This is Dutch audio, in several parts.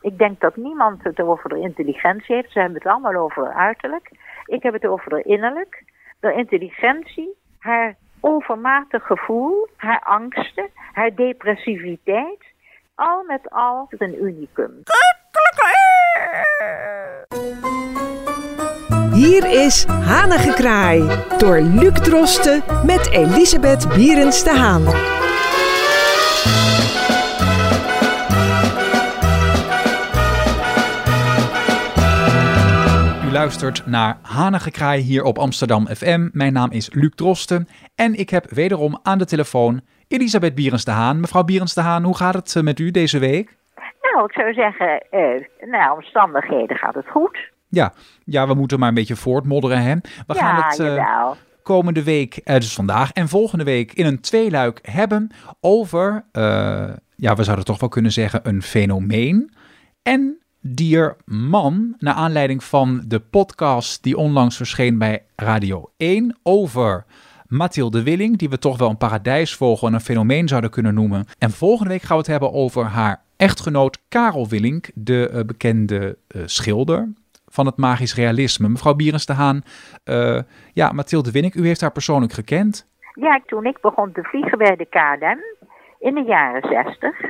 Ik denk dat niemand het over de intelligentie heeft. Ze hebben het allemaal over haar uiterlijk. Ik heb het over haar innerlijk. De intelligentie, haar overmatig gevoel, haar angsten, haar depressiviteit. Al met al een unicum. Hier is Hanengekraai door Luc Drosten met Elisabeth Bierens de Haan. Luistert naar Hanengekraai hier op Amsterdam FM. Mijn naam is Luc Drosten en ik heb wederom aan de telefoon Elisabeth Bierens de Haan. Mevrouw Bierens de Haan, hoe gaat het eh, met u deze week? Nou, ik zou zeggen, uh, naar omstandigheden gaat het goed. Ja, ja, we moeten maar een beetje voortmodderen, hè? We gaan het uh, komende week, uh, dus vandaag en volgende week, in een tweeluik hebben over, ja, we zouden toch wel kunnen zeggen, een fenomeen. En Dierman, naar aanleiding van de podcast die onlangs verscheen bij Radio 1 over Mathilde Willing, die we toch wel een paradijsvogel en een fenomeen zouden kunnen noemen. En volgende week gaan we het hebben over haar echtgenoot Karel Willink, de uh, bekende uh, schilder van het magisch realisme. Mevrouw Bierens de Haan, uh, ja, Mathilde Willink, u heeft haar persoonlijk gekend. Ja, toen ik begon te vliegen bij de KLM in de jaren zestig,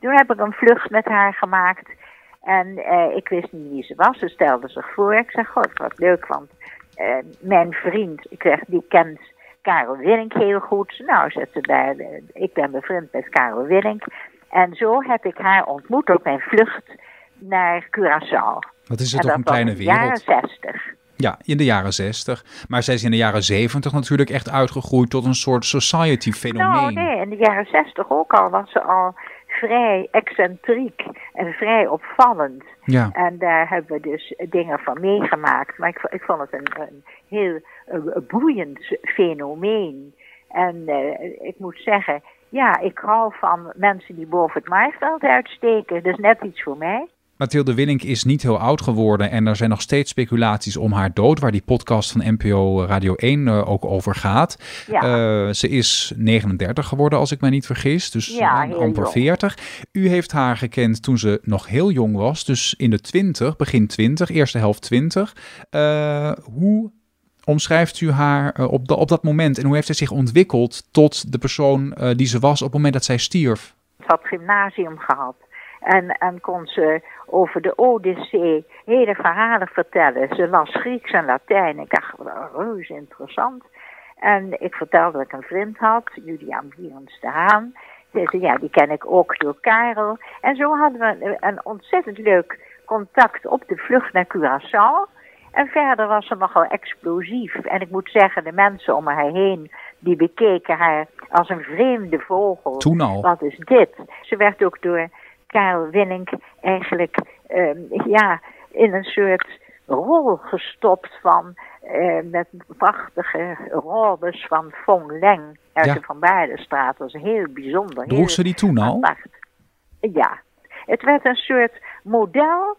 toen heb ik een vlucht met haar gemaakt en uh, ik wist niet wie ze was. Ze stelde zich voor. Ik zeg, god, wat leuk, want uh, mijn vriend, ik zeg, die kent Karel Willink heel goed. Nou, zet ze bij, uh, ik ben bevriend met Karel Willink. En zo heb ik haar ontmoet op mijn vlucht naar Curaçao. Wat is het toch een kleine wereld? In de jaren 60. Ja, in de jaren 60. Maar zij is in de jaren 70 natuurlijk echt uitgegroeid tot een soort society-fenomeen. Nou, nee, in de jaren 60 ook al was ze al vrij excentriek en vrij opvallend. Ja. En daar hebben we dus dingen van meegemaakt. Maar ik, ik vond het een, een heel een boeiend fenomeen. En uh, ik moet zeggen, ja, ik hou van mensen die boven het maaiveld uitsteken. Dat is net iets voor mij. Mathilde Willink is niet heel oud geworden en er zijn nog steeds speculaties om haar dood, waar die podcast van NPO Radio 1 uh, ook over gaat. Ja. Uh, ze is 39 geworden, als ik me niet vergis, dus ja, uh, amper 40. U heeft haar gekend toen ze nog heel jong was, dus in de 20, begin 20, eerste helft 20. hoe omschrijft u haar op, de, op dat moment en hoe heeft zij zich ontwikkeld tot de persoon die ze was op het moment dat zij stierf? Ze had gymnasium gehad. En, en kon ze over de Odyssee hele verhalen vertellen. Ze las Grieks en Latijn. Ik dacht, reuze interessant. En ik vertelde dat ik een vriend had, Julian Bierens de Haan. Ze zei, ja, die ken ik ook door Karel. En zo hadden we een ontzettend leuk contact op de vlucht naar Curaçao. En verder was ze nogal explosief. En ik moet zeggen, de mensen om haar heen, die bekeken haar als een vreemde vogel. Toen al. Wat is dit? Ze werd ook door Karel Willink eigenlijk um, ja, in een soort rol gestopt van uh, met prachtige robes van Fong Leng uit Ja. de Van Baardenstraat. Dat was heel bijzonder. Droeg ze die toen al? Ja, het werd een soort model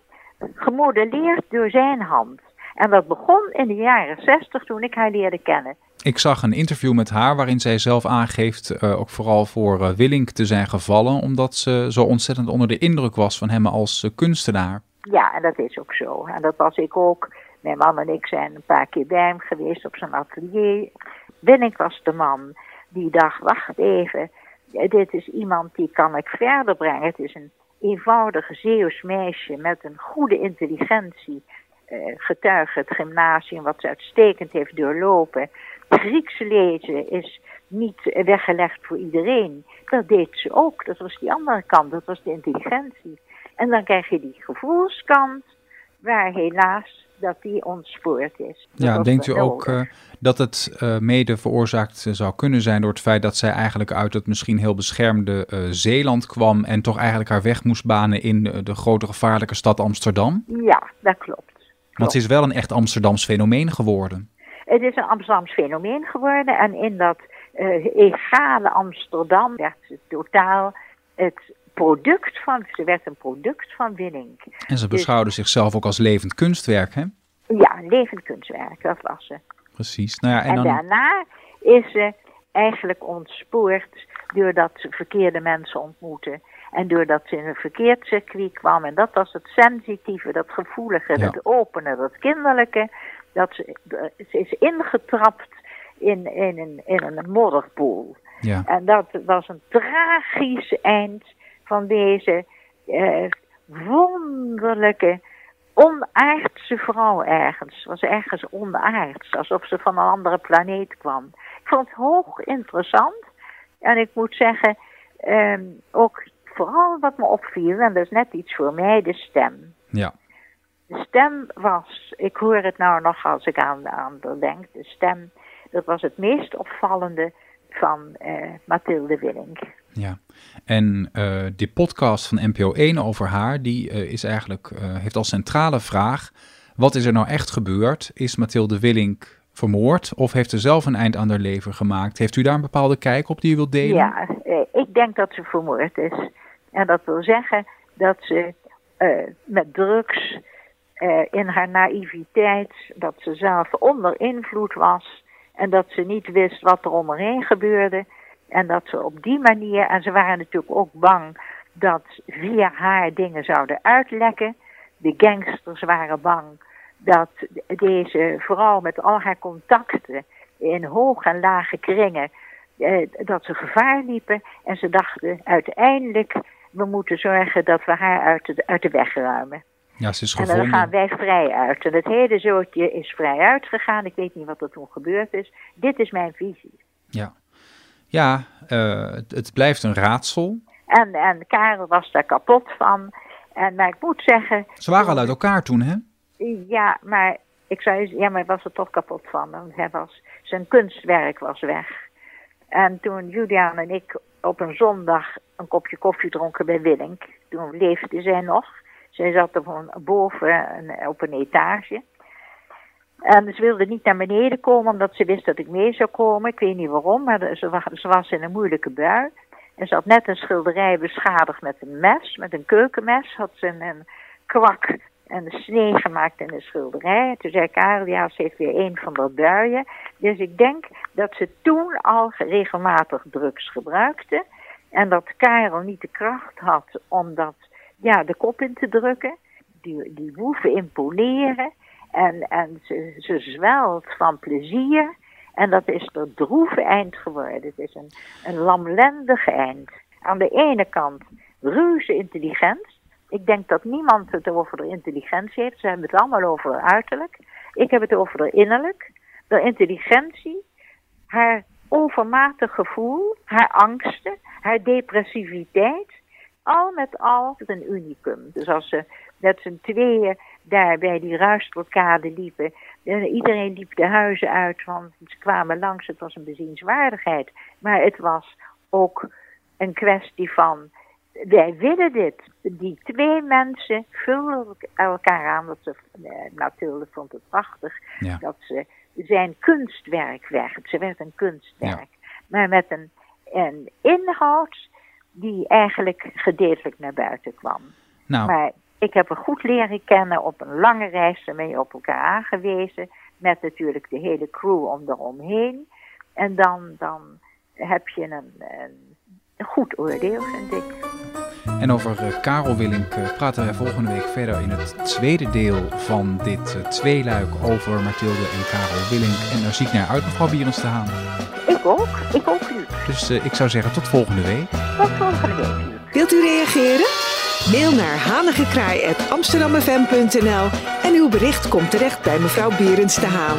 gemodelleerd door zijn hand. En dat begon in de jaren zestig toen ik haar leerde kennen. Ik zag een interview met haar waarin zij zelf aangeeft uh, ook vooral voor uh, Willink te zijn gevallen, omdat ze zo ontzettend onder de indruk was van hem als uh, kunstenaar. Ja, en dat is ook zo. En dat was ik ook. Mijn man en ik zijn een paar keer bij hem geweest op zijn atelier. Willink was de man die dacht, wacht even, dit is iemand die kan ik verder brengen. Het is een eenvoudig Zeeuws meisje met een goede intelligentie. Getuige het gymnasium wat ze uitstekend heeft doorlopen. Grieks lezen is niet weggelegd voor iedereen. Dat deed ze ook. Dat was die andere kant, dat was de intelligentie. En dan krijg je die gevoelskant, waar helaas dat die ontspoord is. Dat Ja, denkt u ook uh, dat het uh, mede veroorzaakt zou kunnen zijn door het feit dat zij eigenlijk uit het misschien heel beschermde uh, Zeeland kwam en toch eigenlijk haar weg moest banen in de grote gevaarlijke stad Amsterdam? Ja, dat klopt. Want ze is wel een echt Amsterdams fenomeen geworden. Het is een Amsterdams fenomeen geworden en in dat uh, egale Amsterdam werd ze totaal het product van, ze werd een product van Willink. En ze beschouwde dus, zichzelf ook als levend kunstwerk, hè? Ja, levend kunstwerk, dat was ze. Precies. Nou ja, en, en dan... daarna is ze eigenlijk ontspoord doordat ze verkeerde mensen ontmoette. En doordat ze in een verkeerd circuit kwam, en dat was het sensitieve, dat gevoelige, ja. dat opene, dat kinderlijke, dat ze, ze is ingetrapt in, in, een, in een modderpoel. Ja. En dat was een tragisch eind van deze eh, wonderlijke, onaardse vrouw ergens. Ze was ergens onaards, alsof ze van een andere planeet kwam. Ik vond het hoog interessant. En ik moet zeggen, ehm, ook vooral wat me opviel, en dat is net iets voor mij, de stem. Ja. De stem was, ik hoor het nou nog als ik aan, aan denk, de stem, dat was het meest opvallende van uh, Mathilde Willink. Ja, en uh, die podcast van NPO 1 over haar, die uh, is eigenlijk, heeft als centrale vraag, wat is er nou echt gebeurd? Is Mathilde Willink vermoord of heeft ze zelf een eind aan haar leven gemaakt? Heeft u daar een bepaalde kijk op die u wilt delen? Ja, ik denk dat ze vermoord is. En dat wil zeggen dat ze met drugs in haar naïviteit, dat ze zelf onder invloed was en dat ze niet wist wat er om haar heen gebeurde. En dat ze op die manier, en ze waren natuurlijk ook bang dat via haar dingen zouden uitlekken. De gangsters waren bang dat deze vrouw met al haar contacten in hoge en lage kringen, eh, dat ze gevaar liepen. En ze dachten uiteindelijk, we moeten zorgen dat we haar uit uit de weg ruimen. Ja, ze is gevonden. En dan gaan wij vrij uit. En het hele zootje is vrij uitgegaan. Ik weet niet wat er toen gebeurd is. Dit is mijn visie. Ja, ja uh, het, blijft een raadsel. En, en Karel was daar kapot van. En maar ik moet zeggen... Ze waren al uit elkaar toen, hè? Ja, maar ik zei, ja, maar was er toch kapot van. Want hij was, zijn kunstwerk was weg. En toen Julian en ik op een zondag een kopje koffie dronken bij Willink, toen leefde zij nog. Zij zat er boven op een etage. En ze wilde niet naar beneden komen omdat ze wist dat ik mee zou komen. Ik weet niet waarom, maar ze was, in een moeilijke bui. En ze had net een schilderij beschadigd met een mes, met een keukenmes. Had ze een, kwak en snee gemaakt in de schilderij. Toen zei Karel, ja, ze heeft weer een van de buien. Dus ik denk dat ze toen al regelmatig drugs gebruikte. En dat Karel niet de kracht had om dat ja, de kop in te drukken. Die, die woeven imponeren. En, en ze, ze zwelt van plezier. En dat is er droeve eind geworden. Het is een, een lamlendig eind. Aan de ene kant reuze intelligent. Ik denk dat niemand het over de intelligentie heeft. Ze hebben het allemaal over haar uiterlijk. Ik heb het over de innerlijk. De intelligentie. Haar overmatig gevoel. Haar angsten. Haar depressiviteit al met al een unicum. Dus als ze met z'n tweeën daar bij die ruisblokkade liepen. iedereen liep de huizen uit, want ze kwamen langs. Het was een bezienswaardigheid. Maar het was ook een kwestie van, wij willen dit. Die twee mensen vullen elkaar aan. Dat ze, eh, natuurlijk vond het prachtig, dat ze zijn kunstwerk werd. Ze werd een kunstwerk. Maar met een, een inhoud die eigenlijk gedeeltelijk naar buiten kwam. Nou. Maar ik heb haar goed leren kennen op een lange reis ermee op elkaar aangewezen. Met natuurlijk de hele crew om eromheen. En dan, dan heb je een, een goed oordeel, vind ik. En over uh, Karel Willink uh, praten wij volgende week verder in het tweede deel van dit uh, tweeluik over Mathilde en Karel Willink. En daar zie ik naar uit, mevrouw Bierens te Haan. Ik ook, ik ook u. Dus ik zou zeggen tot volgende week. Tot volgende week. Wilt u reageren? Mail naar hanigekraai.amsterdammefm.nl en uw bericht komt terecht bij mevrouw Bierens de Haan.